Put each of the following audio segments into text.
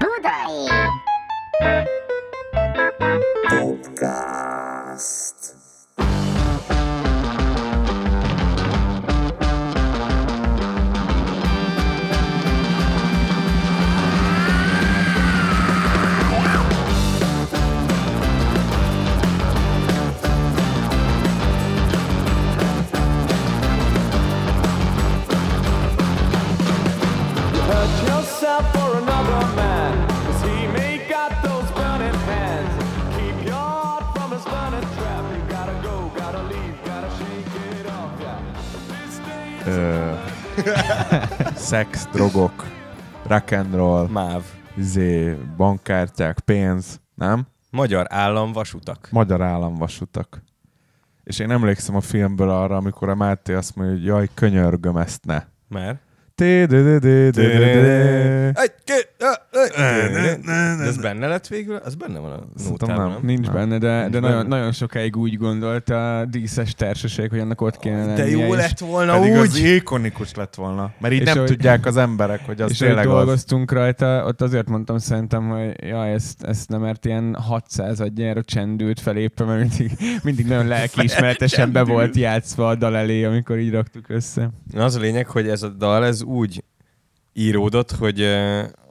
Budai! Podcast. Szex, drogok, rock and roll, MÁV. izé, bankkártyák, pénz, nem? Magyar állam vasutak. Magyar államvasutak. És én emlékszem a filmből arra, amikor a Máté azt mondja, hogy jaj, könyörgöm ezt ne. Mert? Egy, két, De ez benne lett végül? Az benne van a nótában, nem. Nincs Nem. benne, de, de benne. nagyon, nagyon sokáig úgy gondolt a díszes társaság, hogy annak ott kéne De jó lett volna Pedig az úgy. ikonikus lett volna. Mert így És nem tudják az emberek, hogy az és tényleg az. dolgoztunk rajta, ott azért mondtam szerintem, hogy ja, ezt, ezt nem, mert ilyen 600 adjára csendült felépve, mert mindig, mindig nagyon lelkiismeretesen be volt játszva a dal elé, amikor így raktuk össze. Na, Az a lényeg, hogy ez a dal ez úgy íródott, hogy,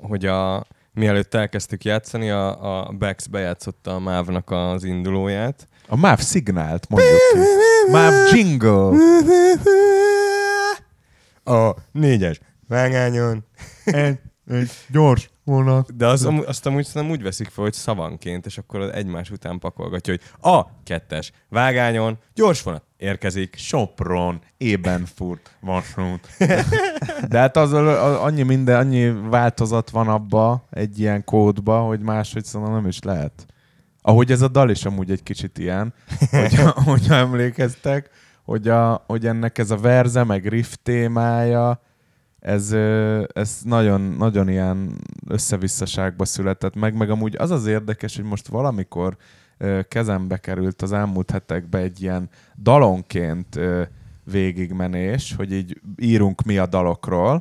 hogy a, mielőtt elkezdtük játszani, a, a Bex bejátszotta a Mávnak az indulóját. A MÁV szignált, mondjuk ki. MÁV jingle. A négyes vágányon. Egy, egy gyors vonat. De az, azt amúgy szerintem úgy veszik fel, hogy szavanként, és akkor az egymás után pakolgatja, hogy a kettes vágányon gyors vonat érkezik. Sopron, Ebenfurt, vasút. De hát az, a- annyi minden, annyi változat van abba, egy ilyen kódba, hogy máshogy szerintem nem is lehet. Ahogy ez a dal is amúgy egy kicsit ilyen, hogyha, hogyha emlékeztek, hogy, a, hogy ennek ez a verze, meg riff témája, ez, ez nagyon, nagyon ilyen összevisszaságba született meg, meg amúgy az az érdekes, hogy most valamikor kezembe került az elmúlt hetekbe egy ilyen dalonként végigmenés, hogy így írunk mi a dalokról.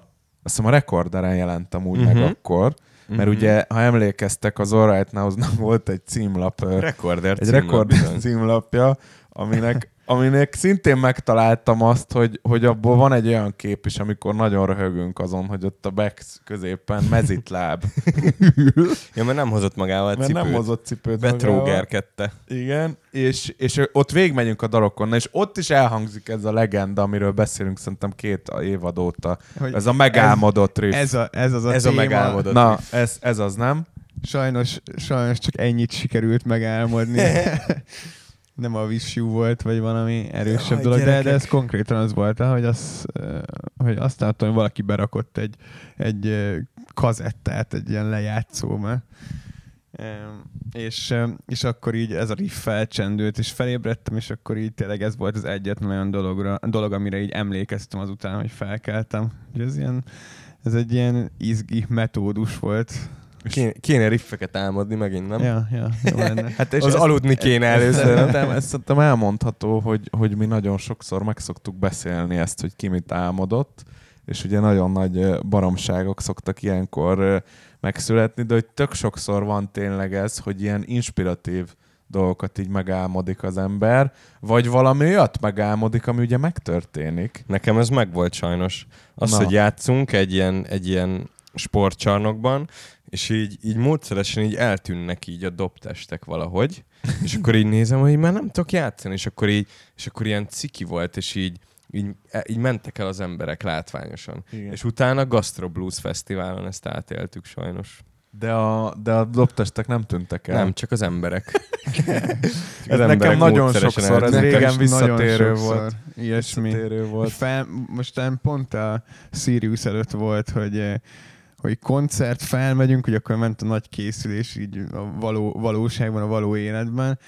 Azt hiszem a rekorderen jelentem úgy uh-huh. meg Mhm. akkor, mert Mhm. ugye, ha emlékeztek, az All Right Now-nak volt egy címlap, Rekorder egy címlap rekord bizony. címlapja, aminek, aminek szintén megtaláltam azt, hogy, hogy abból van egy olyan kép is, amikor nagyon röhögünk azon, hogy ott a Bex középen mezitláb. Ja, mert nem hozott magával mert cipőt. nem hozott cipőt. Betrógerkedte. Igen, és, és ott végigmegyünk a dalokon, és ott is elhangzik ez a legenda, amiről beszélünk szerintem két évad óta. Hogy Ez a megálmodott riff. Ez, a, ez az a Ez a téma. megálmodott Na, riff. ez, ez az, nem? Sajnos, sajnos csak ennyit sikerült megálmodni. nem a Wish You volt, vagy valami erősebb Jaj, dolog, de, de gyerekek. ez konkrétan az volt, hogy, az, ö, hogy azt láttam, hogy valaki berakott egy, egy ö, kazettát, egy ilyen lejátszóba. És, és akkor így ez a riff felcsendült, és felébredtem, és akkor így tényleg ez volt az egyetlen olyan dologra, dolog, amire így emlékeztem azután, hogy felkeltem. Hogy ez, ilyen, ez egy ilyen izgi metódus volt. Kéne, kéne riffeket álmodni megint, nem? Ja, ja, jó lenne. Hát És az aludni kéne először. nem? Szerintem, ezt szerintem elmondható, hogy, hogy mi nagyon sokszor meg szoktuk beszélni ezt, hogy ki mit álmodott, és ugye nagyon nagy baromságok szoktak ilyenkor megszületni, de hogy tök sokszor van tényleg ez, hogy ilyen inspiratív dolgokat így megálmodik az ember, vagy valami olyat megálmodik, ami ugye megtörténik. Nekem ez megvolt sajnos. Az, Na. hogy játszunk egy ilyen, egy ilyen sportcsarnokban, és így, így módszeresen így eltűnnek így a dobtestek valahogy, és akkor így nézem, hogy már nem tudok játszani, és akkor így, és akkor ilyen ciki volt, és így, így, így mentek el az emberek látványosan. Igen. És utána a Gastro Blues Fesztiválon ezt átéltük sajnos. De a, de a dobtestek nem tűntek el. Nem, csak az emberek. Ez nekem nagyon sokszor, ez régen is visszatérő volt. Ilyesmi. Visszatérő volt. Fel, most pont a Sirius előtt volt, hogy eh, hogy koncert felmegyünk, hogy akkor ment a nagy készülés így a való, valóságban, a való életben,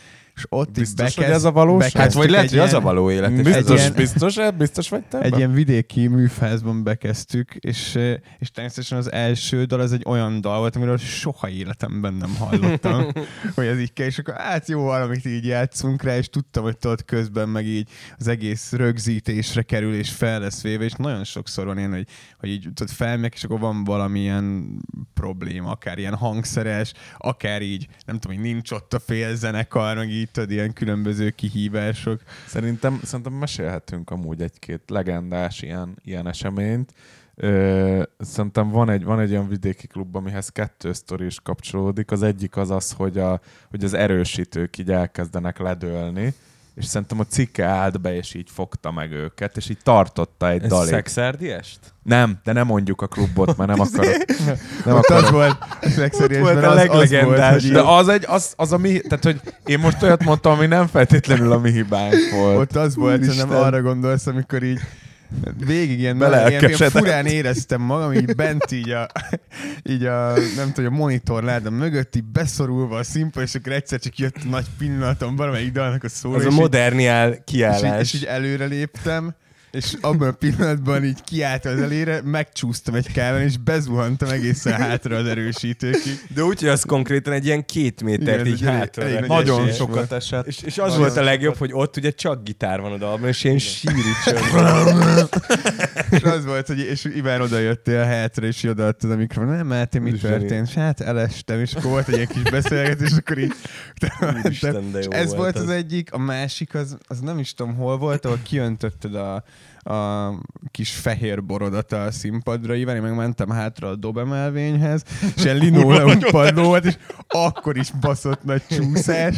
és ott Biztos, így hogy bekezd, ez a valóság? Hát vagy lehet, hogy az a való élet. Biztos, ilyen- biztos, biztos vagy te? egy ilyen vidéki műfázban bekezdtük, és, eh, és természetesen az első dal az egy olyan dal volt, amiről soha életemben nem hallottam, hogy ez így kell, és akkor hát jó, valamit így játszunk rá, és tudtam, hogy tudod közben meg így az egész rögzítésre kerül, és fel lesz véve, és nagyon sokszor van ilyen, hogy, hogy így tudod, felmegyek, és akkor van valamilyen probléma, akár ilyen hangszeres, akár így, nem tudom, hogy nincs ott a fél zenekar, meg így tudod, ilyen különböző kihívások. Szerintem, szerintem mesélhetünk amúgy egy-két legendás ilyen, ilyen eseményt. Ö, szerintem van egy, van egy olyan vidéki klub, amihez kettő sztori is kapcsolódik. Az egyik az az, hogy, a, hogy az erősítők így elkezdenek ledőlni, és szerintem a cikke állt be, és így fogta meg őket, és így tartotta egy Ez dalig. szexárdiest? Nem, de nem mondjuk a klubot, mert nem akarok. Nem Ott akarok. az volt, a szexeriesben volt a az, az volt, leglegendás, De az, egy, az, az a mi, tehát hogy én most olyat mondtam, ami nem feltétlenül a mi hibánk volt. Ott az volt, Úristen. szerintem arra gondolsz, amikor így végig ilyen, ilyen, ilyen Belelkesedett. furán éreztem magam, így bent így a, így a nem tudom, a monitor láda mögött, így beszorulva a színpad, és akkor egyszer csak jött nagy pillanatom valamelyik dalnak a szó, Az és, a moderniál és, így, kiállás. és így előre léptem, és abban a pillanatban így kiállt az elére, megcsúsztam egy káván, és bezuhantam egészen hátra az erősítőkig. De úgy, hogy az konkrétan egy ilyen két métert Igen, így hátra. elég Nagyon sokat volt. esett. És, és az volt a legjobb, sokat. hogy ott ugye csak gitár van a dalban, és ilyen síri. És az volt, hogy és Iván oda jöttél hátra, és odaadtad a mikrofon. Nem, Máté, mi történt? És hát elestem, és akkor volt egy ilyen kis beszélgetés, és akkor így... Úristen, de jó és ez volt volt az. az egyik, a másik, az, az nem is tudom hol volt, ahol kiöntötted a, a kis fehér borodat a színpadra, Iván, én meg mentem hátra a dobemelvényhez, és ilyen linoleum padló volt, és akkor is baszott nagy csúszás,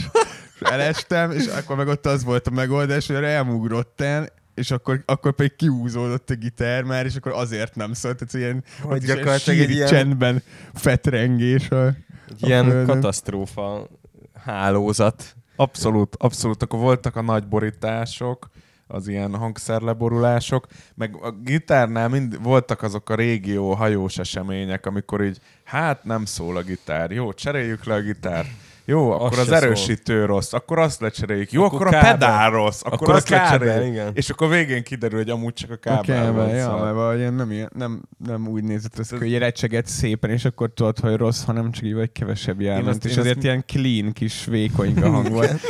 és elestem, és akkor meg ott az volt a megoldás, hogy elmugrottál, és akkor, akkor pedig kiúzódott a gitár már, és akkor azért nem szólt. Tehát ilyen, Hogy ott gyakorlatilag egy ilyen- csendben fetrengés. A ilyen földön. katasztrófa hálózat. Abszolút, abszolút. Akkor voltak a nagy borítások, az ilyen hangszerleborulások, meg a gitárnál mind voltak azok a régió hajós események, amikor így, hát nem szól a gitár, jó, cseréljük le a gitárt. Jó, akkor Az az erősítő rossz, akkor azt lecseréljük. Jó, Akkor akkor, a kábel. pedál rossz, akkor, Akkor a azt kábel, lecseréljük. igen. És akkor végén kiderül, hogy amúgy csak a a kábel, kábel, volt. ja, szóval. mert valahogy nem, nem, nem úgy nézett ez, hogy recseget szépen, és akkor tudod, hogy rossz, hanem csak így vagy kevesebb azt- és ezért azt- ilyen clean, kis vékonyka hang volt.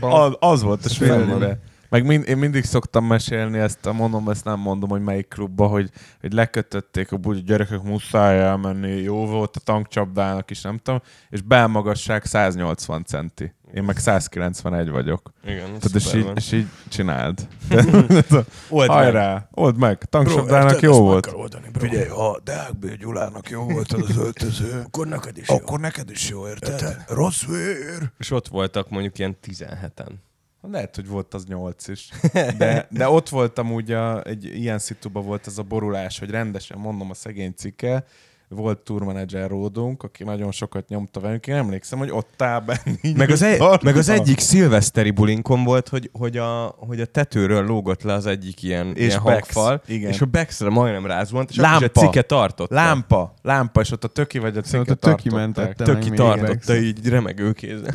Az, az volt a svédbe. Meg mind, én mindig szoktam mesélni ezt, mondom, ezt nem mondom, hogy melyik klubba, hogy, hogy lekötötték a buli, gyerekek muszáj elmenni, jó volt a tankcsapdának is, nem tudom, és belmagasság 180 centi. Én meg 191 vagyok. Igen, Tudod, és így, és így csináld. Old meg. Hajrá, old meg, tankcsapdának jó volt. Figyelj, ha Deák B. Gyulának jó volt az az öltöző, akkor neked is akkor neked is jó, érted? Rossz vér. És ott voltak mondjuk ilyen 17-en. Lehet, hogy volt az nyolc is. De, de ott voltam úgy, a, egy ilyen szituba volt ez a borulás, hogy rendesen mondom a szegény cikke, volt tourmanager ródunk, aki nagyon sokat nyomta velünk. Én emlékszem, hogy ott áll benn, így Meg az, egy, tartva. meg az egyik szilveszteri bulinkon volt, hogy, hogy, a, hogy a tetőről lógott le az egyik ilyen, És ilyen Bex, hangfal, igen. és a Bexre majdnem rázuhant, és Lámpa. a cike tartotta. Lámpa, lámpa, és ott a töki vagy a Szóval cikke ott a töki mentette Töki tartotta Bex. így remegő kézzel.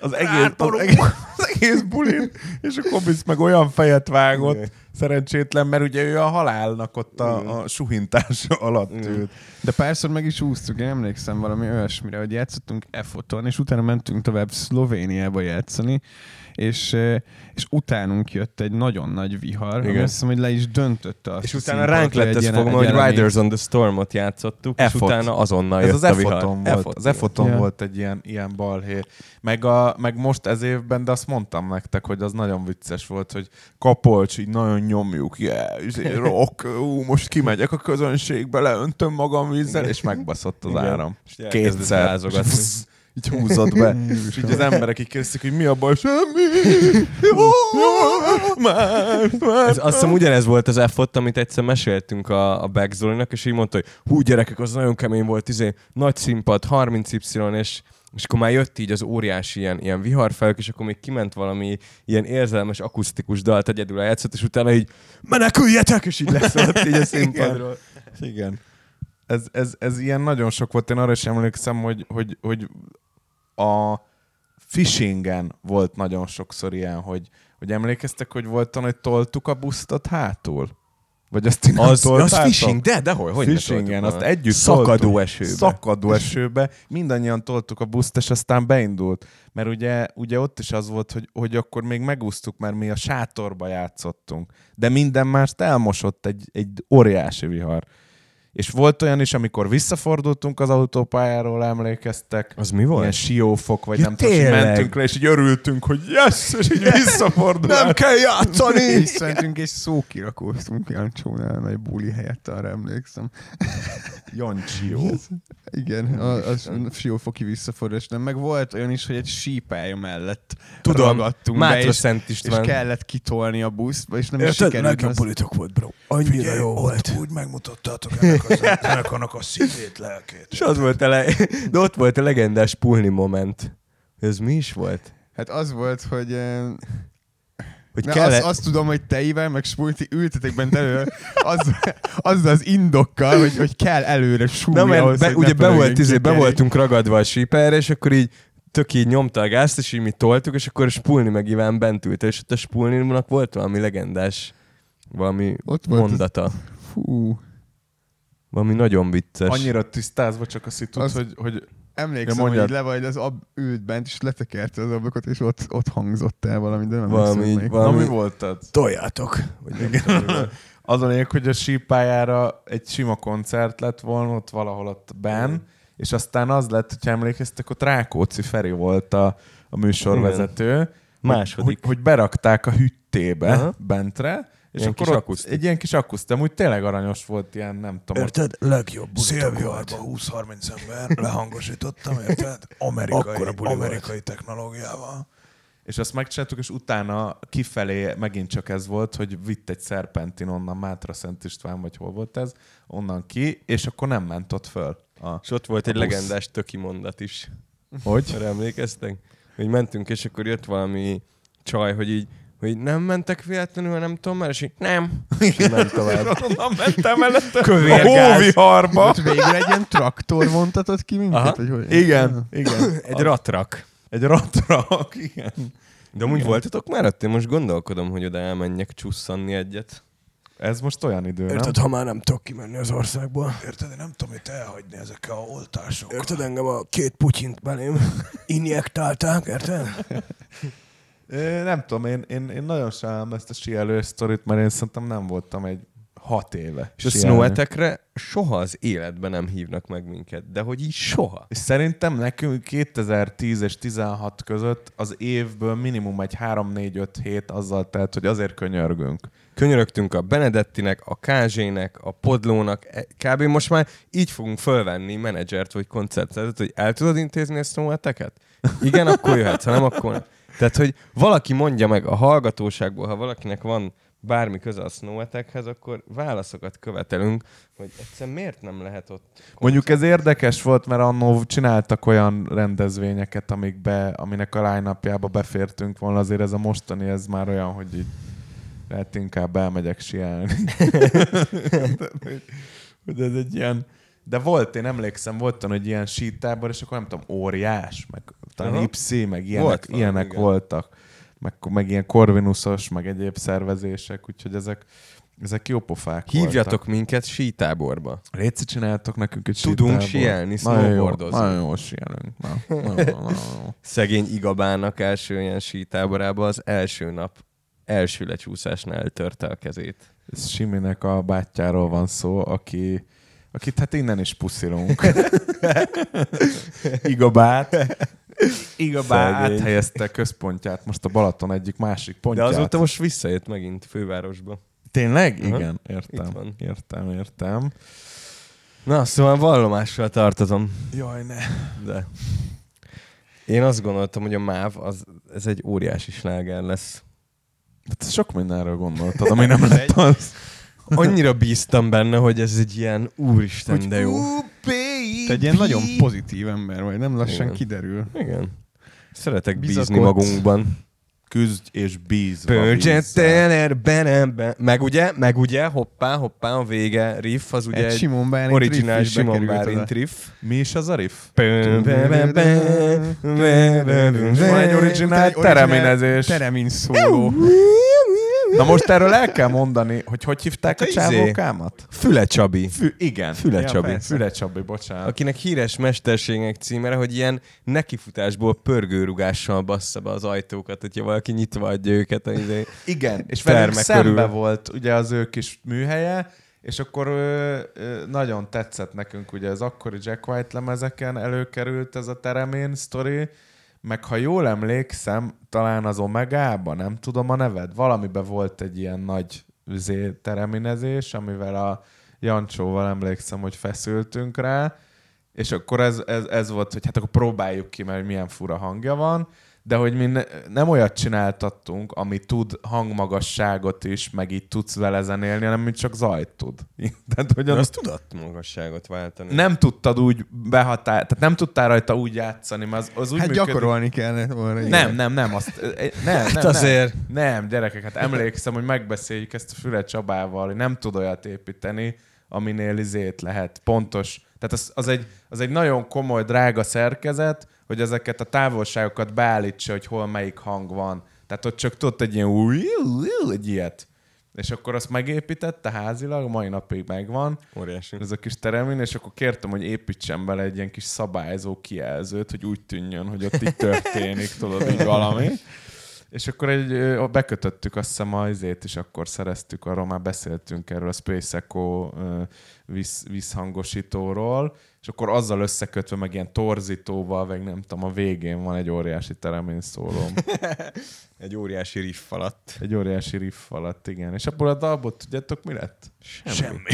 Az egész, az egész, az egész bulin, és a Kobisz meg olyan fejet vágott, Igen. Szerencsétlen, mert ugye ő a halálnak ott a, a suhintása alatt Igen. ült. De párszor meg is úsztuk, én emlékszem valami olyasmire, hogy játszottunk F-oton, és utána mentünk tovább Szlovéniába játszani, és, és utánunk jött egy nagyon nagy vihar, ami Igen. azt hiszem, hogy le is döntötte azt És a utána ránk lett ez egy hogy. Riders on the Storm-ot játszottuk, és F-ot. utána azonnal Ez jött az a vihar. Volt. F-ot, Az Efoton Ja. volt egy ilyen, ilyen balhé. Meg, a, meg most ez évben, de azt mondtam nektek, hogy az nagyon vicces volt, hogy kapolcs, így nagyon nyomjuk, yeah, izé, rock, ú, most kimegyek a közönségbe, leöntöm magam vízzel, és megbaszott az Igen. áram. És Kétszer. így húzott be. és így az emberek így kérdezik, hogy mi a baj, semmi, jó, jó, más, más. Ez, azt hiszem ugyanez volt az f amit egyszer meséltünk a, a Beck Zolinak, és így mondta, hogy hú gyerekek, az nagyon kemény volt, izé, nagy színpad, 30Y, és és akkor már jött így az óriási ilyen, ilyen viharfelük, és akkor még kiment valami ilyen érzelmes akusztikus dalt egyedül eljátszott, és utána így meneküljetek, és így leszállt így a színpadról. Igen. Ez, ez, ez ilyen nagyon sok volt. Én arra is emlékszem, hogy, hogy, hogy a fishingen volt nagyon sokszor ilyen, hogy, hogy emlékeztek, hogy volt olyan, hogy toltuk a busztot hátul? Vagy azt nem Az, az fishing, de, de hogy, hogy Fishingen, azt együtt Szakadó toltuk. esőbe. Szakadó esőbe. Mindannyian toltuk a buszt, és aztán beindult. Mert ugye, ugye ott is az volt, hogy, hogy akkor még megúsztuk, mert mi a sátorba játszottunk. De minden mást elmosott egy, egy óriási vihar. És volt olyan is, amikor visszafordultunk az autópályáról, emlékeztek. Az mi volt? Ilyen siófok, vagy Ja, nem tudom, és tényleg? mentünk le, és így örültünk, hogy yes, és így visszafordultunk. Nem kell játszani! Visszamentünk és szókirakóztunk Jancsónál nagy buli helyett, arra emlékszem. Jancsió. Igen, a, a siófoki visszafordulás. Nem, meg volt olyan is, hogy egy sípálya mellett Tudom, ragadtunk be, Mátra és, Szent és István. kellett kitolni a buszba, és nem is Érted? sikerült. Legjobb politok volt, bro. Annyira Figyelj, jó volt. Úgy megmutattátok ennek, az, ennek annak a szívét, lelkét. És az volt a le... De ott volt a legendás pulni moment. Ez mi is volt? Hát az volt, hogy... Hogy Na, kell azt, azt, tudom, hogy teivel, meg Smulti ültetek bent elő, az, azzal az indokkal, hogy, hogy kell előre súly Na, mert ahhoz, be, hogy ugye be, volt, izé, be voltunk ragadva a síperre, és akkor így tök így nyomta a gázt, és így mi toltuk, és akkor a Spulni meg Iván bent ült, és ott a Spulninak volt valami legendás valami Ott volt az- mondata. Fú, Valami nagyon vicces. Annyira tisztázva csak a szitut, Az- hogy, hogy emlékszem, Ja, hogy mondjad. le vagy az ab, ült bent, és letekerte az ablakot, és ott, ott hangzott el valami, de nem Valami emlékszem így, valami- Na, mi voltad? Toljátok. Vagy nem tudom, mi volt. Az a lényeg, hogy a sípályára egy sima koncert lett volna, ott valahol ott ben, és aztán az lett, hogyha emlékeztek, ott Rákóczi Feri volt a, a műsorvezető, Második. hogy, hogy berakták a hüttébe Aha. bentre, és Ilyen akkor kis ott akusztik. egy ilyen kis akusztik, úgy tényleg aranyos volt, ilyen nem tudom, ott Érted? Legjobb Szélviharba Szélviharba 20-30 ember lehangosítottam, érted? Amerikai, amerikai technológiával. És azt megcsináltuk, és utána kifelé megint csak ez volt, hogy vitt egy szerpentin onnan, Mátra Szent István, vagy hol volt ez, onnan ki, és akkor nem ment ott föl. A, És ott volt A egy busz. legendás töki mondat is. hogy? Emlékeztek? Hogy mentünk, és akkor jött valami csaj, hogy így, hogy nem mentek véletlenül, nem tudom már, és így nem. És ment tovább. Onnan mentem mellette Kövérgáz. a hóviharba. Ott végül egy ilyen traktor vontatott ki minket? Aha. Vagy hogy? Igen, igen. Egy ratrak. Egy ratrak, igen. De amúgy voltatok már ott? Én most gondolkodom, hogy oda elmenjek csusszanni egyet. Ez most olyan idő, nem? Érted, ha már nem tudok kimenni az országból. Érted? Én nem tudom itt elhagyni ezekkel a oltásokkal. Érted, engem a két putyint belém injektálták, érted? Ö, Nem tudom, én, én, én nagyon sajnálom ezt a sielős sztorit, mert én szerintem nem voltam egy hat éve. És a snowetekre soha az életben nem hívnak meg minket. De hogy így soha. És szerintem nekünk 2010 és 16 között az évből minimum egy 3-4-5 hét azzal telt, hogy azért könyörgünk. Könyörögtünk a Benedettinek, a Kázsének, a Podlónak, e- kb. most már így fogunk fölvenni menedzsert vagy koncertet, hogy el tudod intézni a snoweteket? Igen, akkor jöhetsz, ha nem, akkor nem. Tehát, hogy valaki mondja meg a hallgatóságból, ha valakinek van bármi köze a snowetekhez, akkor válaszokat követelünk, hogy egyszer miért nem lehet ott Mondjuk ez érdekes volt, mert annó csináltak olyan rendezvényeket, amikbe, aminek a line befértünk volna, azért ez a mostani, ez már olyan, hogy így lehet inkább elmegyek sielni. hogy ez egy ilyen... De volt, én emlékszem, volt olyan, hogy ilyen sítábor, és akkor nem tudom, óriás, meg talán. Ipszi, meg ilyenek, Volt valami, ilyenek igen. voltak. Meg, meg ilyen korvinuszos, meg egyéb szervezések, úgyhogy ezek, ezek jó pofák Hívjatok voltak. minket sítáborba. Léci csináltok nekünk egy Tudunk jó, snowboardozni. Nagyon jól sielünk. Na, nagyon, nagyon, nagyon jó. Szegény Igabának első ilyen sítáborában az első nap első lecsúszásnál eltörte a kezét. Ez Siminek a bátyjáról van szó, aki, akit hát innen is puszilunk. Igabát. Igabát áthelyezte központját most a Balaton egyik másik De pontját. azóta most visszajött megint fővárosba. Tényleg? Aha. Igen, értem. Itt van. Értem, értem. Na, szóval vallomással tartozom, Jaj, ne. de én azt gondoltam, hogy a MÁV az, ez egy óriási sláger lesz. Hát sok mindenről gondoltad, ami nem lett az. Annyira bíztam benne, hogy ez egy ilyen úristen, de jó. Te egy ilyen nagyon pozitív ember vagy, nem lassan Igen. kiderül. Igen. Szeretek Bizakodsz. bízni magunkban. küzdj és bízva vízzel. Pöncsetteler benembe. Meg ugye, meg ugye, hoppá, hoppá, a vége riff, az ugye Egy egy, Simon Bálint originál riff is Simon Bálint riff. Mi is az a riff? Van Van egy originál tereminezés. Teremin szóló. Na most erről el kell mondani, hogy hogy hívták a Hát a izé. csávókámat? Füle Csabi. Fü, igen. Füle Ja, Csabi. persze. Füle Csabi, bocsánat. akinek híres mesterségek címere, hogy ilyen nekifutásból pörgőrugással bassza be az ajtókat, hogyha valaki nyitva adja őket. Izé. Igen, és velünk szembe körül. volt ugye az ő kis műhelye, és akkor ö, ö, nagyon tetszett nekünk, ugye az akkori Jack White lemezeken előkerült ez a Teremén sztori, meg ha jól emlékszem, talán az Omegában, nem tudom a neved, valamiben volt egy ilyen nagy üzé, tereminezés, amivel a Jancsóval emlékszem, hogy feszültünk rá, és akkor ez, ez, ez volt, hogy hát akkor próbáljuk ki, mert milyen fura hangja van, de hogy mi ne, nem olyat csináltattunk, ami tud hangmagasságot is, meg így tudsz vele zenélni, hanem mi csak zajt tud. Tehát, hogy az tudott magasságot váltani. nem tudtad úgy behatár, tehát nem tudtál rajta úgy játszani, mert az, az úgy Hát működik. gyakorolni kellett volna. igen. Nem, nem, nem, azt, eh, nem, nem, nem, azért. Nem, gyerekek, hát emlékszem, hogy megbeszéljük ezt a Füle Csabával, hogy nem tud olyat építeni, aminél izét lehet. Pontos. Tehát az, az, egy, az egy nagyon komoly, drága szerkezet, hogy ezeket a távolságokat beállítsa, hogy hol melyik hang van. Tehát ott csak tudott egy ilyen egy ilyet. És akkor azt megépítette házilag, mai napig megvan, Óriási. ez a kis teremin, és akkor kértem, hogy építsen bele egy ilyen kis szabályzó kijelzőt, hogy úgy tűnjön, hogy ott így történik, tudod, így valami. És akkor egy, bekötöttük azt hiszem a izét, és akkor szereztük, arról már beszéltünk erről a Space Echo vízhangosítóról, és akkor azzal összekötve, meg ilyen torzítóval, meg nem tudom, a végén van egy óriási teremin szólom. Egy óriási riff alatt. Egy óriási riff alatt, igen. És abból a dalból tudjátok, mi lett? Semmi.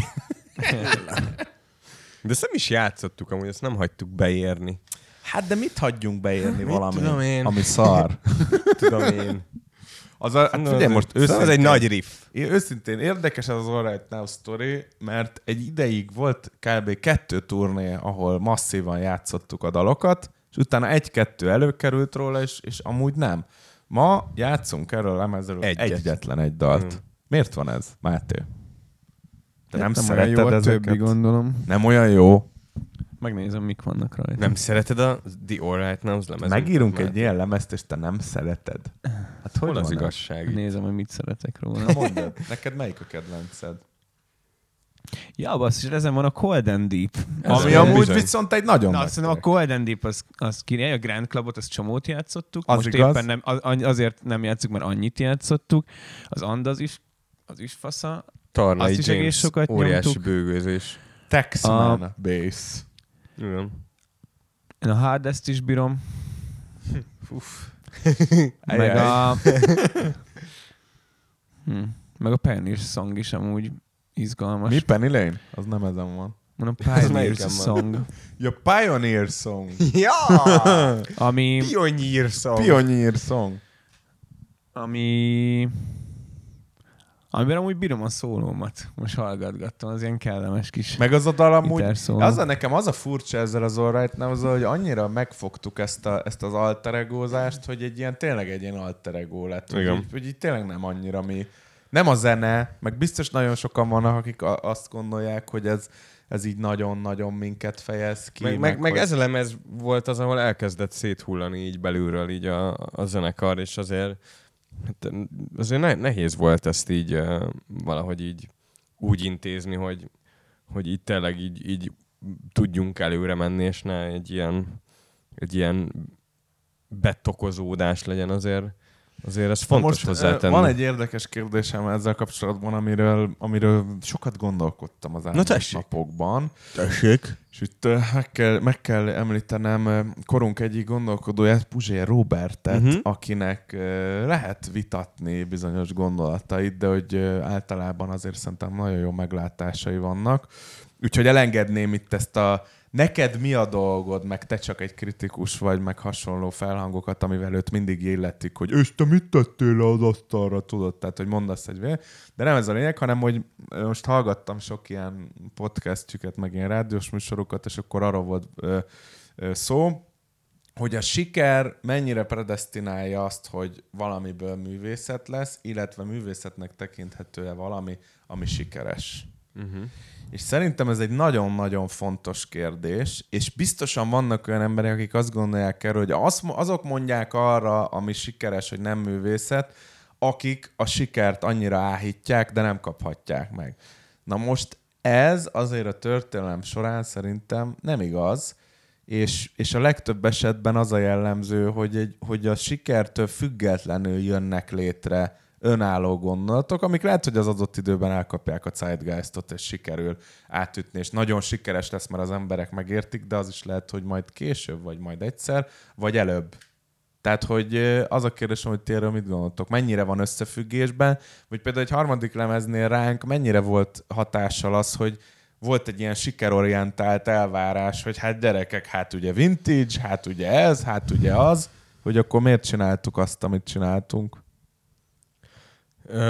De ezt nem is játszottuk, amúgy ezt nem hagytuk beérni. Hát de mit hagyjunk beérni valami, tudom én? ami szar? Tudom én. Az a, hát figyelj, most Szóval őszintén, ez egy nagy riff. Én őszintén érdekes ez az All Right Now story, mert egy ideig volt kb. kettő turné, ahol masszívan játszottuk a dalokat, és utána egy-kettő előkerült róla, és, és amúgy nem. Ma játszunk erről a lemezről Egyet. egyetlen egy dalt. Mm. Miért van ez, Máté? Te nem, nem olyan szereted jó a ezeket? többi, gondolom. Nem olyan jó. Megnézem, mik vannak rajta. Nem szereted a The All Right Now lemezet? Megírunk egy ilyen lemezt, és te nem szereted. Hát Hol hogy az igazság? Nézem, hogy mit szeretek róla. Na mondjad, neked melyik a kedvenced? ja, basszus, ezen van a Cold and Deep. Ez Ami amúgy bizony. viszont egy nagyon Na, azt a. Cold and Deep az, az király, a Grand Clubot, az csomót játszottuk. Az Most igaz. éppen nem, az- azért nem játszuk, mert annyit játszottuk. Az Andaz is, az is fasza. Tarnai Azt is egész James, sokat óriási nyomtuk. bőgőzés. Texman A- bass. Igen. Én a Hardest is bírom. meg Ajaj. a... hm. Meg a Pioneer Song is amúgy izgalmas. Mi Penny Lane? Az nem ezen van. Mondom, Ez Pioneer melyiken van? Song. Ja, Pioneer Song. Ja! Ami... Pioneer song. Pioneer Song. ami... Amiben amúgy bírom a szólómat. Most hallgatgattam, az ilyen kellemes kis... Meg az a dal amúgy, az a nekem az a furcsa ezzel az All Right Now, az, hogy annyira megfogtuk ezt, a, ezt az alter egózást, hogy egy ilyen, tényleg egy ilyen alter ego lett. Hogy Igen. így, hogy így tényleg nem annyira mi. Nem a zene, meg biztos nagyon sokan vannak, akik a, azt gondolják, hogy ez, ez így nagyon-nagyon minket fejez ki. Meg, meg, meg hogy- ez a lemez volt az, ahol elkezdett széthullani így belülről így a, a zenekar, és azért hát azért ne, nehéz volt ezt így valahogy így úgy intézni, hogy, hogy így tényleg így, így tudjunk előre menni, és ne egy ilyen, egy ilyen betokozódás legyen azért. Azért ez fontos most, hozzátenni. Van egy érdekes kérdésem ezzel kapcsolatban, amiről, amiről sokat gondolkodtam az elmúlt napokban. tessék. És itt meg kell, meg kell említenem korunk egyik gondolkodóját, Puzsér Robertet, uh-huh. akinek lehet vitatni bizonyos gondolatait, de hogy általában azért szerintem nagyon jó meglátásai vannak. Úgyhogy elengedném itt ezt a neked mi a dolgod, meg te csak egy kritikus vagy, meg hasonló felhangokat, amivel őt mindig illetik, hogy és te mit tettél le az asztalra, tudod, tehát hogy mondasz egy véleményt. De nem ez a lényeg, hanem hogy most hallgattam sok ilyen podcastjüket, meg ilyen rádiós műsorokat, és akkor arról volt ö, ö, szó, hogy a siker mennyire predestinálja azt, hogy valamiből művészet lesz, illetve művészetnek tekinthető-e valami, ami sikeres. Uh-huh. És szerintem ez egy nagyon-nagyon fontos kérdés, és biztosan vannak olyan emberek, akik azt gondolják erről, hogy az, azok mondják arra, ami sikeres, hogy nem művészet, akik a sikert annyira áhítják, de nem kaphatják meg. Na most ez azért a történelem során szerintem nem igaz, és, és a legtöbb esetben az a jellemző, hogy, egy, hogy a sikertől függetlenül jönnek létre önálló gondolatok, amik lehet, hogy az adott időben elkapják a zeitgeistot, és sikerül átütni, és nagyon sikeres lesz, mert az emberek megértik, de az is lehet, hogy majd később, vagy majd egyszer, vagy előbb. Tehát, hogy az a kérdésem, hogy ti erről mit gondoltok? Mennyire van összefüggésben? Vagy például egy harmadik lemeznél ránk mennyire volt hatással az, hogy volt egy ilyen sikerorientált elvárás, hogy hát gyerekek, hát ugye vintage, hát ugye ez, hát ugye az, hogy akkor miért csináltuk azt, amit csináltunk?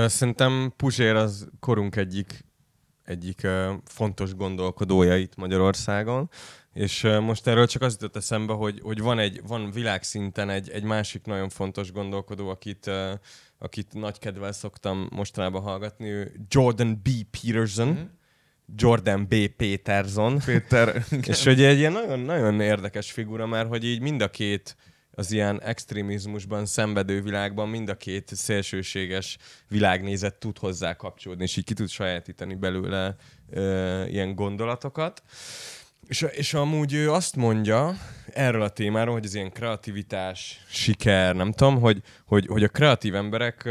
Szerintem Puzsér az korunk egyik, egyik fontos gondolkodója itt Magyarországon, és most erről csak az jutott eszembe, hogy, hogy van, egy, van világszinten egy, egy másik nagyon fontos gondolkodó, akit, akit nagy kedvel szoktam mostanában hallgatni, ő Jordan B. Peterson, mm-hmm. Jordan B. Peterson. Péter. és hogy egy ilyen nagyon, nagyon érdekes figura, mert hogy így mind a két az ilyen extrémizmusban szenvedő világban mind a két szélsőséges világnézet tud hozzá kapcsolódni, és így ki tud sajátítani belőle ö, ilyen gondolatokat. És, és amúgy ő azt mondja erről a témáról, hogy az ilyen kreativitás, siker, nem tudom, hogy, hogy, hogy a kreatív emberek ö,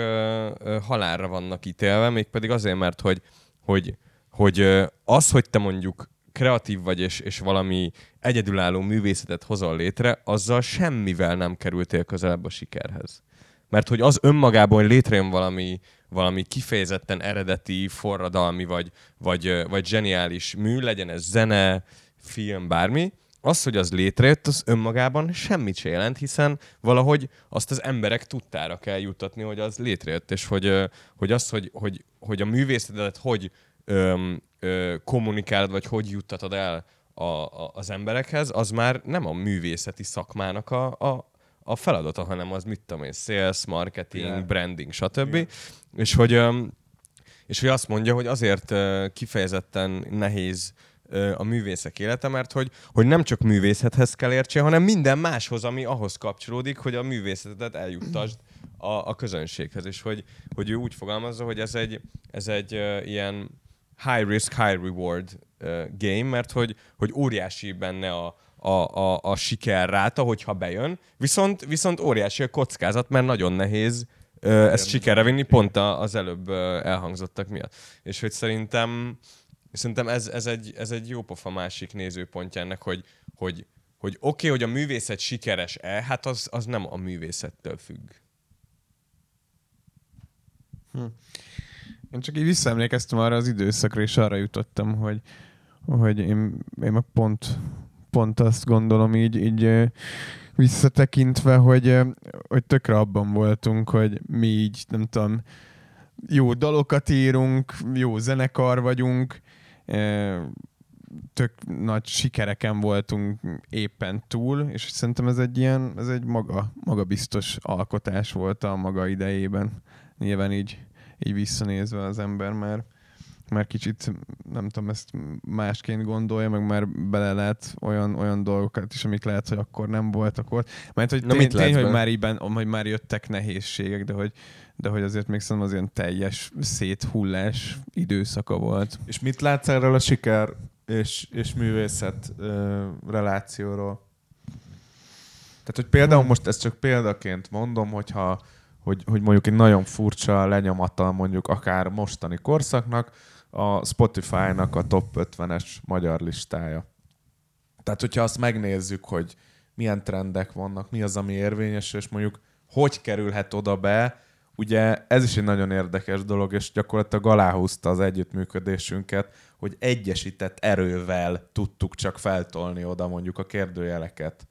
ö, halálra vannak ítélve, mégpedig azért, mert hogy, hogy, hogy az, hogy te mondjuk kreatív vagy, és, és valami egyedülálló művészetet hozol létre, azzal semmivel nem kerültél közelebb a sikerhez. Mert hogy az önmagában, létrejön valami, valami kifejezetten eredeti, forradalmi, vagy, vagy, vagy zseniális mű, legyen ez zene, film, bármi, az, hogy az létrejött, az önmagában semmit se jelent, hiszen valahogy azt az emberek tudtára kell juttatni, hogy az létrejött, és hogy, hogy az, hogy, hogy, hogy a művészetet hogy öm, ö, kommunikálod, vagy hogy juttatod el a, a, az emberekhez, az már nem a művészeti szakmának a, a, a feladata, hanem az mit tudom én, sales, marketing, yeah. branding, stb. Yeah. És hogy, öm, és hogy azt mondja, hogy azért kifejezetten nehéz a művészek élete, mert hogy, hogy nem csak művészethez kell értse, hanem minden máshoz, ami ahhoz kapcsolódik, hogy a művészetet eljuttasd a, a közönséghez. És hogy, hogy ő úgy fogalmazza, hogy ez egy, ez egy uh, ilyen high risk, high reward uh, game, mert hogy, hogy óriási benne a, a, a, a sikerráta, hogyha bejön, viszont, viszont óriási a kockázat, mert nagyon nehéz uh, ezt sikerre vinni, pont az előbb uh, elhangzottak miatt. És hogy szerintem Szerintem ez, ez, egy, ez egy jó pofa másik nézőpontja ennek, hogy, hogy, hogy oké, okay, hogy a művészet sikeres-e, hát az, az nem a művészettől függ. Hm. Én csak így visszaemlékeztem arra az időszakra, és arra jutottam, hogy, hogy én, én meg pont, pont azt gondolom így, így visszatekintve, hogy, hogy tökre abban voltunk, hogy mi így, nem tudom, jó dalokat írunk, jó zenekar vagyunk, tök nagy sikereken voltunk éppen túl, és szerintem ez egy ilyen, ez egy maga, magabiztos alkotás volt a maga idejében. Nyilván így, így visszanézve az ember már már kicsit, nem tudom, ezt másként gondolja, meg már bele lehet olyan, olyan dolgokat is, amik lehet, hogy akkor nem voltak ott. Mert hogy tény, tény hogy, már íben, hogy már jöttek nehézségek, de hogy, de hogy azért még szerintem az ilyen teljes széthullás időszaka volt. És mit látsz erről a siker és, és művészet ö, relációról? Tehát, hogy például most ezt csak példaként mondom, hogyha hogy, hogy mondjuk egy nagyon furcsa lenyomata mondjuk akár mostani korszaknak, a Spotify-nak a top 50-es magyar listája. Tehát, hogyha azt megnézzük, hogy milyen trendek vannak, mi az, ami érvényes, és mondjuk hogy kerülhet oda be, ugye ez is egy nagyon érdekes dolog, és gyakorlatilag aláhúzta az együttműködésünket, hogy egyesített erővel tudtuk csak feltolni oda mondjuk a kérdőjeleket.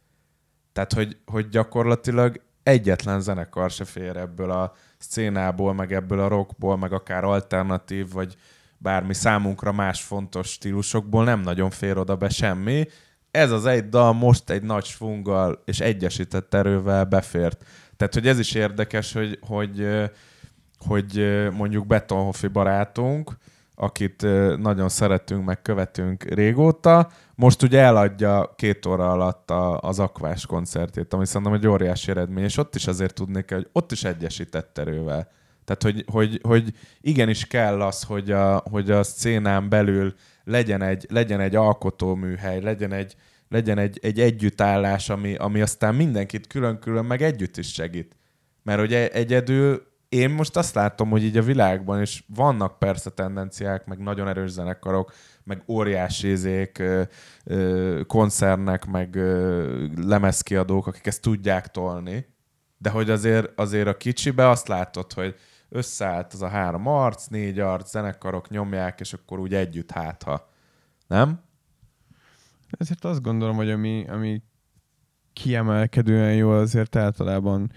Tehát, hogy, hogy gyakorlatilag egyetlen zenekar se fér ebből a szcénából, meg ebből a rockból, meg akár alternatív, vagy bármi számunkra más fontos stílusokból nem nagyon fér oda be semmi, ez az egy dal most egy nagy svunggal és egyesített erővel befért. Tehát, hogy ez is érdekes, hogy, hogy, hogy mondjuk Betonhoffi barátunk, akit nagyon szeretünk, meg követünk régóta, most ugye eladja két óra alatt a, az Akvás koncertét, ami szerintem egy óriási eredmény, és ott is azért tudni kell, hogy ott is egyesített erővel. Tehát, hogy, hogy, hogy igenis kell az, hogy a, hogy a szcénán belül legyen egy, legyen egy alkotóműhely, legyen egy, legyen egy, egy együttállás, ami, ami aztán mindenkit külön-külön meg együtt is segít. Mert hogy egyedül én most azt látom, hogy így a világban, és vannak persze tendenciák, meg nagyon erős zenekarok, meg óriási izék, koncernek, meg lemezkiadók, akik ezt tudják tolni, de hogy azért, azért a kicsibe azt látod, hogy összeállt az a három arc, négy arc, zenekarok nyomják, és akkor úgy együtt hátha. Nem? Ezért azt gondolom, hogy ami, ami kiemelkedően jó, azért általában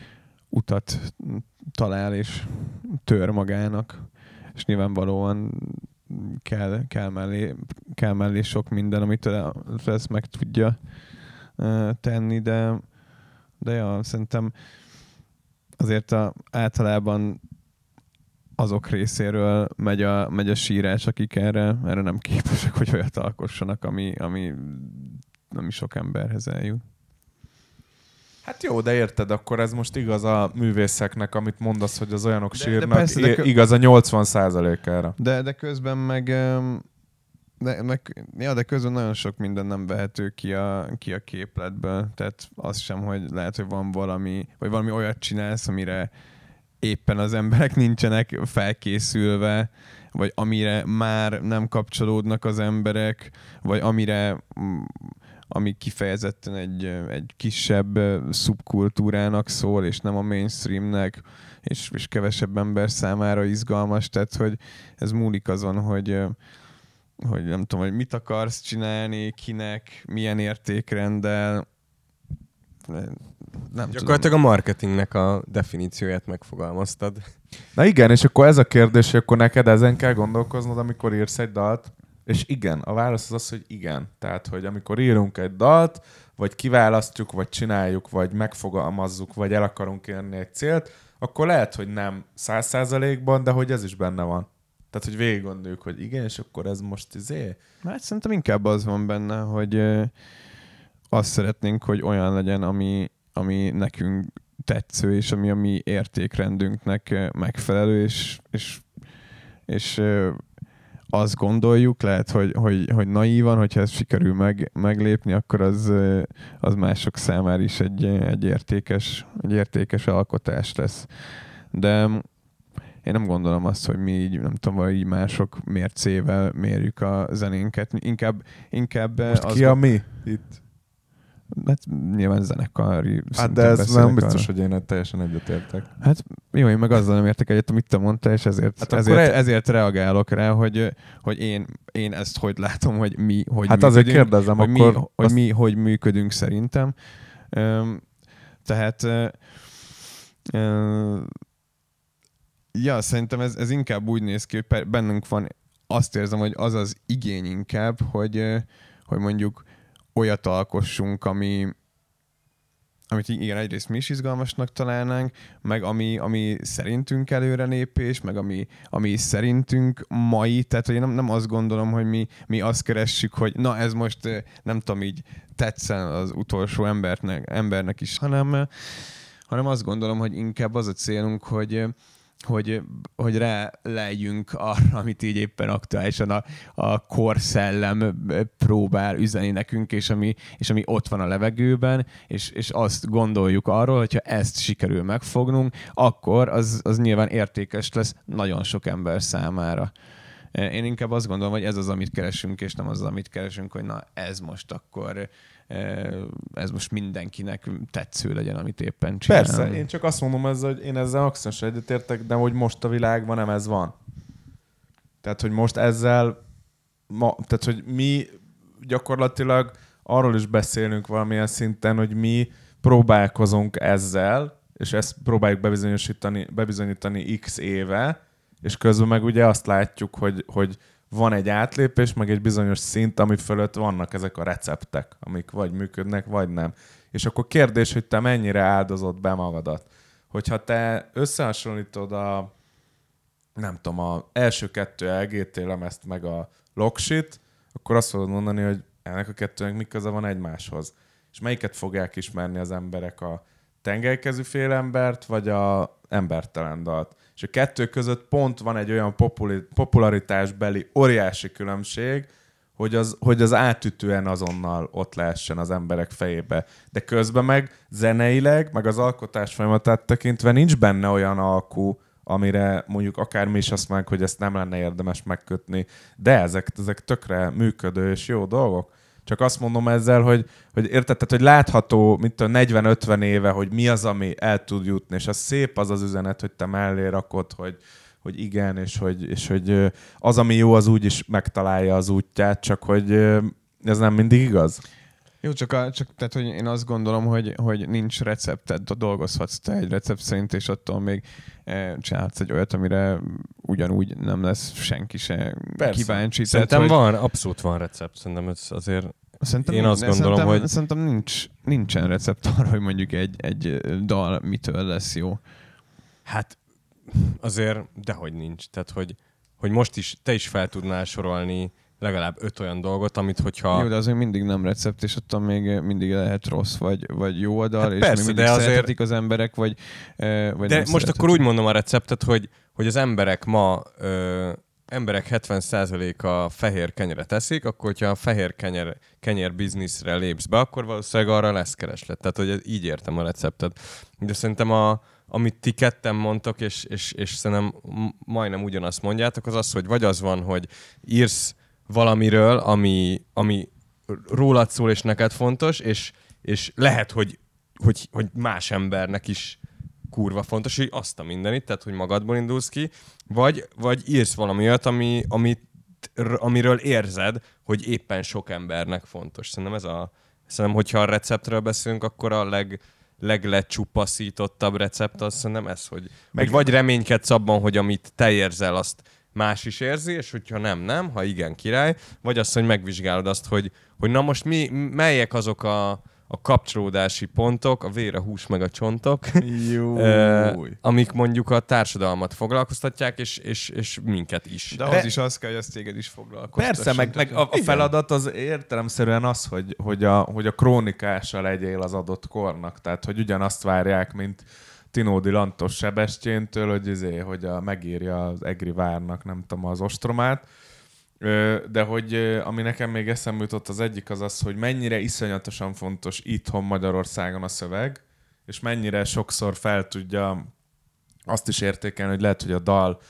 utat talál és tör magának, és nyilvánvalóan kell, kell, mellé, kell mellé sok minden, amit ez meg tudja tenni, de, de ja, szerintem azért a, általában azok részéről megy a, megy a sírás, akik erre, erre nem képesek, hogy olyat alkossanak, ami, ami, ami sok emberhez eljut. Hát jó, de érted, akkor ez most igaz a művészeknek, amit mondasz, hogy az olyanok De- de, de sírnak, persze, de kö- igaz a 80%-ára. De, de közben meg, de, meg, ja, de közben nagyon sok minden nem vehető ki a, ki a képletből. Tehát az sem, hogy lehet, hogy van valami, vagy valami olyat csinálsz, amire éppen az emberek nincsenek felkészülve, vagy amire már nem kapcsolódnak az emberek, vagy amire ami kifejezetten egy, egy kisebb szubkultúrának szól, és nem a mainstreamnek, és, és kevesebb ember számára izgalmas, tehát hogy ez múlik azon, hogy, hogy nem tudom, hogy mit akarsz csinálni, kinek, milyen értékrenddel, nem Gyakorlatilag a marketingnek a definícióját megfogalmaztad. Na igen, és akkor ez a kérdés, hogy akkor neked ezen kell gondolkoznod, amikor írsz egy dalt, és igen, a válasz az az, hogy igen. Tehát, hogy amikor írunk egy dalt, vagy kiválasztjuk, vagy csináljuk, vagy megfogalmazzuk, vagy el akarunk érni egy célt, akkor lehet, hogy nem száz százalékban, de hogy ez is benne van. Tehát, hogy végig gondoljuk, hogy igen, és akkor ez most izé. Hát szerintem inkább az van benne, hogy azt szeretnénk, hogy olyan legyen, ami, ami nekünk tetsző, és ami a mi értékrendünknek megfelelő, és, és, és azt gondoljuk, lehet, hogy, hogy, hogy naívan, hogyha ezt sikerül meg, meglépni, akkor az, az mások számára is egy, egy, értékes, egy értékes alkotás lesz. De én nem gondolom azt, hogy mi így, nem tudom, hogy így mások mércével mérjük a zenénket. Inkább, inkább Most az ki a mi itt? Hát nyilván zenekari. Hát de ez nem biztos, arra. hogy én teljesen egyetértek. Hát jó, én meg azzal nem értek egyet, amit te mondtál, és ezért, Hát ezért, e- ezért reagálok rá, hogy, hogy én, én ezt hogy látom, hogy mi hogy Hát azért kérdezem, hogy, akkor mi, hogy azt- mi hogy működünk szerintem. Öm, tehát ö, ja, szerintem ez, ez inkább úgy néz ki, hogy bennünk van, azt érzem, hogy az az igény inkább, hogy, hogy mondjuk olyat alkossunk, ami, amit igen, egyrészt mi is izgalmasnak találnánk, meg ami, ami szerintünk előrelépés, meg ami, ami szerintünk mai, tehát hogy én nem, nem azt gondolom, hogy mi, mi azt keressük, hogy na ez most eh, nem tudom így tetszen az utolsó embernek, embernek is, hanem, eh, hanem azt gondolom, hogy inkább az a célunk, hogy eh, hogy, hogy rá legyünk arra, amit így éppen aktuálisan a, a korszellem próbál üzeni nekünk, és ami, és ami ott van a levegőben, és, és azt gondoljuk arról, hogyha ezt sikerül megfognunk, akkor az, az nyilván értékes lesz nagyon sok ember számára. Én inkább azt gondolom, hogy ez az, amit keresünk, és nem az, amit keresünk, hogy na ez most akkor ez most mindenkinek tetsző legyen, amit éppen csinál. Persze, én csak azt mondom ezzel, hogy én ezzel maximum egyetértek, de hogy most a világban nem ez van. Tehát, hogy most ezzel, ma, tehát, hogy mi gyakorlatilag arról is beszélünk valamilyen szinten, hogy mi próbálkozunk ezzel, és ezt próbáljuk bebizonyosítani, bebizonyítani x éve, és közben meg ugye azt látjuk, hogy, hogy van egy átlépés, meg egy bizonyos szint, ami fölött vannak ezek a receptek, amik vagy működnek, vagy nem. És akkor kérdés, hogy te mennyire áldozod be magadat. Hogyha te összehasonlítod a nem tudom, a első kettő LGT lemezt meg a Loksit, akkor azt fogod mondani, hogy ennek a kettőnek mi köze van egymáshoz. És melyiket fogják ismerni az emberek, a tengelykezű félembert, vagy a embertelen dalt. És a kettő között pont van egy olyan populi- popularitásbeli óriási különbség, hogy az, hogy az átütően azonnal ott lehessen az emberek fejébe. De közben meg zeneileg, meg az alkotás folyamatát tekintve nincs benne olyan alkú, amire mondjuk akár mi is azt mondjuk, hogy ezt nem lenne érdemes megkötni. De ezek, ezek tökre működő és jó dolgok. Csak azt mondom ezzel, hogy, hogy érted, tehát, hogy látható, mint a 40-50 éve, hogy mi az, ami el tud jutni, és az szép az az üzenet, hogy te mellé rakod, hogy, hogy igen, és hogy, és hogy az, ami jó, az úgy is megtalálja az útját, csak hogy ez nem mindig igaz. Jó, csak, a, csak tehát, hogy én azt gondolom, hogy, hogy nincs recepted, dolgozhatsz te egy recept szerint, és attól még e, csinálhatsz egy olyat, amire ugyanúgy nem lesz senki se Persze. kíváncsi. Szerintem tehát, van, abszolút van recept. Szerintem ez azért Szerintem Én azt gondolom, szerintem, hogy- Szerintem nincs, nincsen recept arra, hogy mondjuk egy, egy dal mitől lesz jó. Hát azért, dehogy nincs. Tehát, hogy, hogy most is, te is fel tudnál sorolni legalább öt olyan dolgot, amit hogyha... Jó, de azért mindig nem recept, és attól még mindig lehet rossz, vagy, vagy jó a dal, Hát és persze, még mindig de azért- az emberek, vagy, eh, vagy De most szeretetik. akkor úgy mondom a receptet, hogy, hogy az emberek ma ö, emberek 70%-a fehér kenyeret eszik, akkor hogyha a fehér kenyer, kenyer bizniszre lépsz be, akkor valószínűleg arra lesz kereslet. Tehát, hogy így értem a receptet. De szerintem a, amit ti ketten mondtok, és, és, és szerintem majdnem ugyanazt mondjátok, az az, hogy vagy az van, hogy írsz valamiről, ami, ami rólad szól, és neked fontos, és, és lehet, hogy, hogy, hogy más embernek is kurva fontos, hogy azt a mindenit, tehát hogy magadból indulsz ki, vagy, vagy írsz valami olyat, ami, amit, amiről érzed, hogy éppen sok embernek fontos. Szerintem ez a, szerintem, hogyha a receptről beszélünk, akkor a leg, leglecsupaszítottabb recept az szerintem ez, hogy, Meg... hogy vagy reménykedsz abban, hogy amit te érzel, azt más is érzi, és hogyha nem, nem, ha igen, király, vagy azt, hogy megvizsgálod azt, hogy, hogy na most mi, melyek azok a, a kapcsolódási pontok, a vér, a hús meg a csontok, Jó. Amik mondjuk a társadalmat foglalkoztatják, és, és, és minket is. De ahhoz is az kell, hogy az téged is foglalkoztasson. Persze, meg, meg a, a feladat az értelemszerűen az, hogy, hogy, a, hogy a krónikása legyél az adott kornak. Tehát, hogy ugyanazt várják, mint Tinódi Lantos Sebestyéntől, hogy, izé, hogy a, megírja az Egri Várnak, nem tudom, az ostromát. De hogy ami nekem még eszembe jutott, az egyik az az, hogy mennyire iszonyatosan fontos itthon Magyarországon a szöveg, és mennyire sokszor fel tudja azt is értékelni, hogy lehet, hogy a dal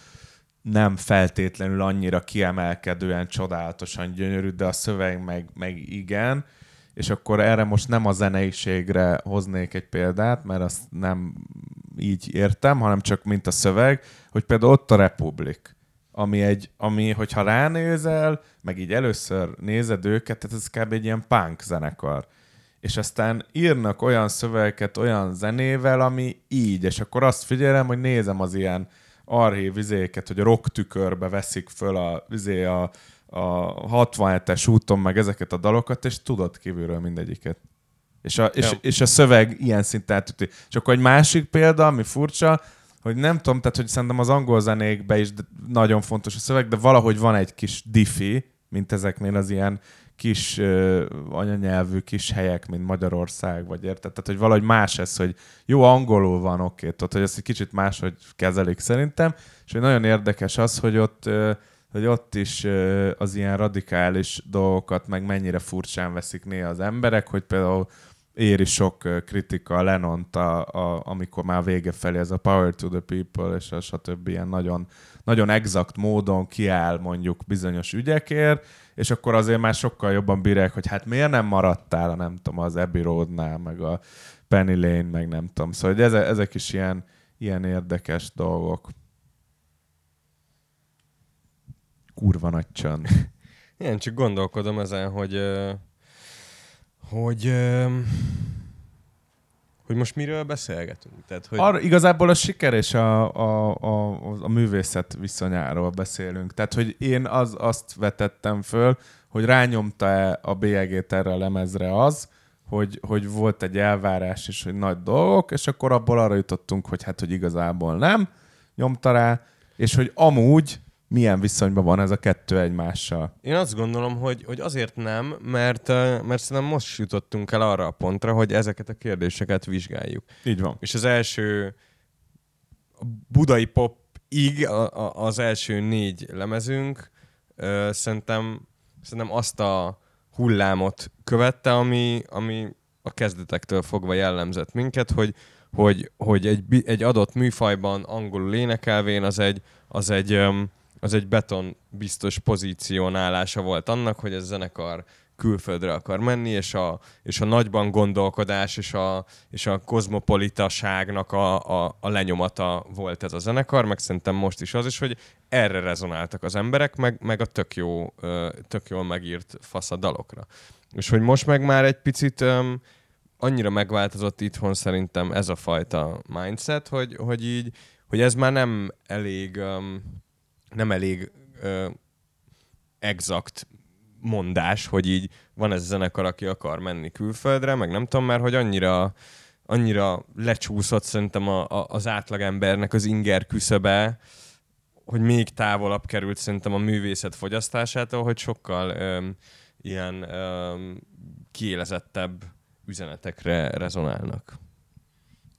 nem feltétlenül annyira kiemelkedően, csodálatosan gyönyörű, de a szöveg meg, meg igen, és akkor erre most nem a zeneiségre hoznék egy példát, mert azt nem így értem, hanem csak mint a szöveg, hogy például ott a Republik, ami, egy, ami hogyha ránézel, meg így először nézed őket, tehát ez kb. egy ilyen punk zenekar. És aztán írnak olyan szövegeket olyan zenével, ami így, és akkor azt figyelem, hogy nézem az ilyen archív izéket, hogy a rock tükörbe veszik föl a, izé a, a 67-es úton meg ezeket a dalokat, és tudod kívülről mindegyiket. És a, és, Ja. és a szöveg ilyen szinten átüti. És akkor egy másik példa, ami furcsa, hogy nem tudom, tehát hogy szerintem az angol zenékben is nagyon fontos a szöveg, de valahogy van egy kis diffi, mint ezeknél az ilyen kis uh, anyanyelvű kis helyek, mint Magyarország, vagy érted? Tehát, hogy valahogy más ez, hogy jó, angolul van, oké, tudod, hogy ezt egy kicsit máshogy kezelik szerintem, és hogy nagyon érdekes az, hogy ott, uh, hogy ott is uh, az ilyen radikális dolgokat meg mennyire furcsán veszik néha az emberek, hogy például éri sok kritika a Lenont, a, a, amikor már vége felé ez a Power to the People, és a stb. ilyen nagyon, nagyon exakt módon kiáll mondjuk bizonyos ügyekért, és akkor azért már sokkal jobban bírják, hogy hát miért nem maradtál a nem tudom, az Abbey Roadnál, meg a Penny Lane, meg nem tudom. Szóval hogy eze, ezek is ilyen, ilyen érdekes dolgok. Kurva nagy csönd. Én csak gondolkodom ezen, hogy hogy hogy most miről beszélgetünk. Tehát, hogy... Arra, igazából a siker és a, a, a, a művészet viszonyáról beszélünk. Tehát, hogy én az, azt vetettem föl, hogy rányomta-e a bélyegét erre a lemezre az, hogy, hogy volt egy elvárás és hogy nagy dolgok, és akkor abból arra jutottunk, hogy hát, hogy igazából nem nyomta rá, és hogy amúgy milyen viszonyban van ez a kettő egymással. Én azt gondolom, hogy, hogy azért nem, mert, mert szerintem most jutottunk el arra a pontra, hogy ezeket a kérdéseket vizsgáljuk. Így van. És az első budai popig a, a, az első négy lemezünk ö, szerintem, szerintem azt a hullámot követte, ami, ami a kezdetektől fogva jellemzett minket, hogy, hogy, hogy egy, egy adott műfajban angolul énekelvén az egy, az egy, öm, az egy beton biztos pozícionálása volt annak, hogy ez zenekar külföldre akar menni, és a, és a nagyban gondolkodás és a, és a kozmopolitaságnak a, a, a lenyomata volt ez a zenekar, meg szerintem most is az is, hogy erre rezonáltak az emberek, meg, meg a tök, jó, tök jól megírt fasz a dalokra. És hogy most meg már egy picit öm, annyira megváltozott itthon szerintem ez a fajta mindset, hogy, hogy így, hogy ez már nem elég, öm, nem elég ö, exakt mondás, hogy így van ez a zenekar, aki akar menni külföldre, meg nem tudom már, hogy annyira, annyira lecsúszott szerintem a, a, az átlagembernek az inger küszöbe, hogy még távolabb került szerintem a művészet fogyasztásától, hogy sokkal öm, ilyen öm, kiélezettebb üzenetekre rezonálnak.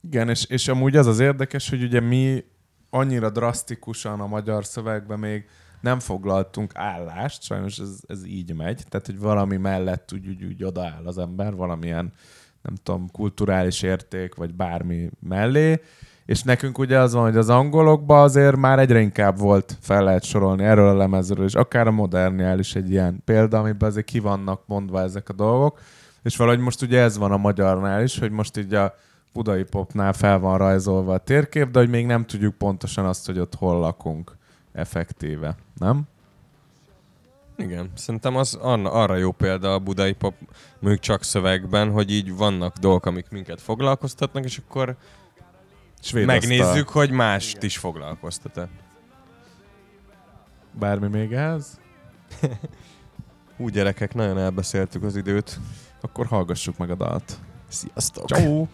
Igen, és, és amúgy az az érdekes, hogy ugye mi annyira drasztikusan a magyar szövegben még nem foglaltunk állást, sajnos ez, ez így megy, tehát hogy valami mellett úgy, úgy, úgy odaáll az ember, valamilyen nem tudom, kulturális érték, vagy bármi mellé, és nekünk ugye az van, hogy az angolokban azért már egyre inkább volt, fel lehet sorolni erről a lemezről, és akár a moderniál is egy ilyen példa, amiben azért ki vannak mondva ezek a dolgok, és valahogy most ugye ez van a magyarnál is, hogy most így a budai popnál fel van rajzolva a térkép, de hogy még nem tudjuk pontosan azt, hogy ott hol lakunk effektíve, nem? Igen, szerintem az arra, jó példa a budai pop, mondjuk csak szövegben, hogy így vannak dolgok, amik minket foglalkoztatnak, és akkor Svéd megnézzük, hogy mást is foglalkoztat-e. Bármi még ehhez? Úgy gyerekek, nagyon elbeszéltük az időt. Akkor hallgassuk meg a dalt. Sziasztok! Ciao.